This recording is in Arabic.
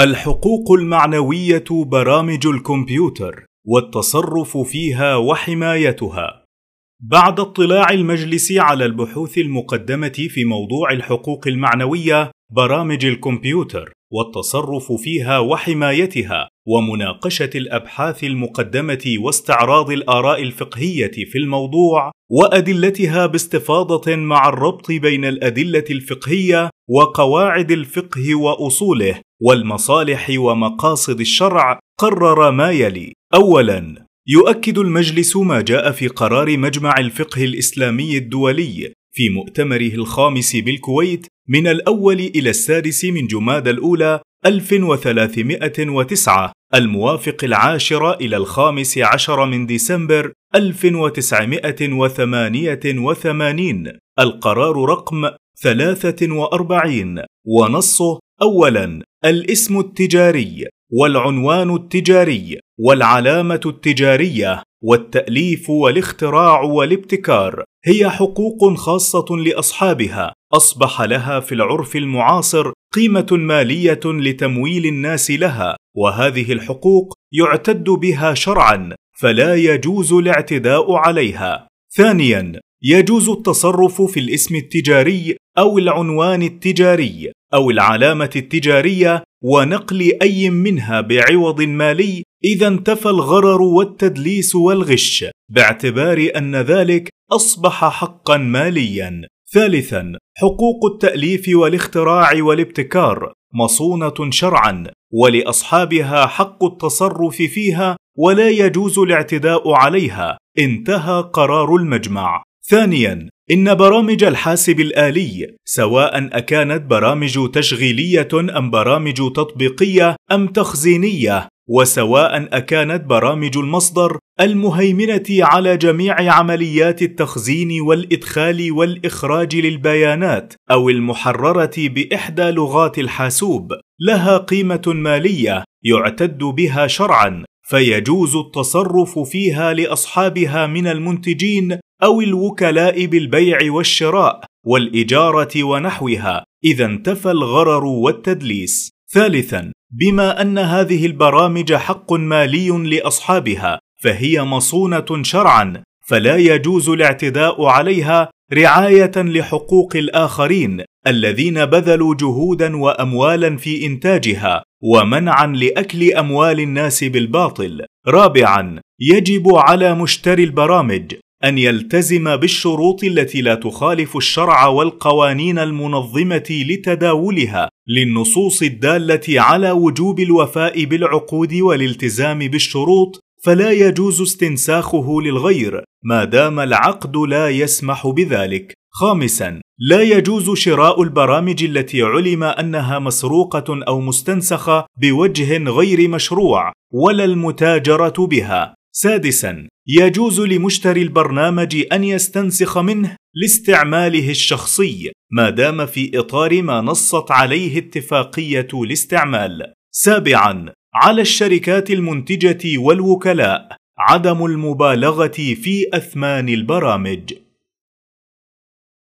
الحقوق المعنوية برامج الكمبيوتر والتصرف فيها وحمايتها. بعد اطلاع المجلس على البحوث المقدمة في موضوع الحقوق المعنوية برامج الكمبيوتر والتصرف فيها وحمايتها ومناقشة الأبحاث المقدمة واستعراض الآراء الفقهية في الموضوع وأدلتها باستفاضة مع الربط بين الأدلة الفقهية وقواعد الفقه وأصوله والمصالح ومقاصد الشرع قرر ما يلي. اولا يؤكد المجلس ما جاء في قرار مجمع الفقه الإسلامي الدولي في مؤتمره الخامس بالكويت من الأول إلى السادس من جماد الأولى 1309 الموافق العاشر إلى الخامس عشر من ديسمبر 1988 القرار رقم 43 ونصه أولا الاسم التجاري. والعنوان التجاري والعلامة التجارية والتأليف والاختراع والابتكار هي حقوق خاصة لأصحابها. أصبح لها في العرف المعاصر قيمة مالية لتمويل الناس لها وهذه الحقوق يعتد بها شرعا فلا يجوز الاعتداء عليها. ثانيا يجوز التصرف في الاسم التجاري أو العنوان التجاري أو العلامة التجارية ونقل أي منها بعوض مالي إذا انتفى الغرر والتدليس والغش باعتبار أن ذلك أصبح حقا ماليا. ثالثا حقوق التأليف والاختراع والابتكار مصونة شرعا ولأصحابها حق التصرف فيها ولا يجوز الاعتداء عليها انتهى قرار المجمع. ثانيا إن برامج الحاسب الآلي سواء أكانت برامج تشغيلية أم برامج تطبيقية أم تخزينية وسواء أكانت برامج المصدر المهيمنة على جميع عمليات التخزين والإدخال والإخراج للبيانات أو المحررة بإحدى لغات الحاسوب لها قيمة مالية يعتد بها شرعا. فيجوز التصرف فيها لأصحابها من المنتجين أو الوكلاء بالبيع والشراء والإجارة ونحوها إذا انتفى الغرر والتدليس. ثالثا بما أن هذه البرامج حق مالي لأصحابها فهي مصونة شرعا فلا يجوز الاعتداء عليها رعاية لحقوق الآخرين الذين بذلوا جهودا واموالا في إنتاجها. ومنعا لأكل أموال الناس بالباطل. رابعا يجب على مشتري البرامج أن يلتزم بالشروط التي لا تخالف الشرع والقوانين المنظمة لتداولها للنصوص الدالة على وجوب الوفاء بالعقود والالتزام بالشروط فلا يجوز استنساخه للغير ما دام العقد لا يسمح بذلك. خامسا لا يجوز شراء البرامج التي علم أنها مسروقة أو مستنسخة بوجه غير مشروع ولا المتاجرة بها. سادسا يجوز لمشتري البرنامج أن يستنسخ منه لاستعماله الشخصي ما دام في إطار ما نصت عليه اتفاقية الاستعمال. سابعا على الشركات المنتجة والوكلاء عدم المبالغة في أثمان البرامج.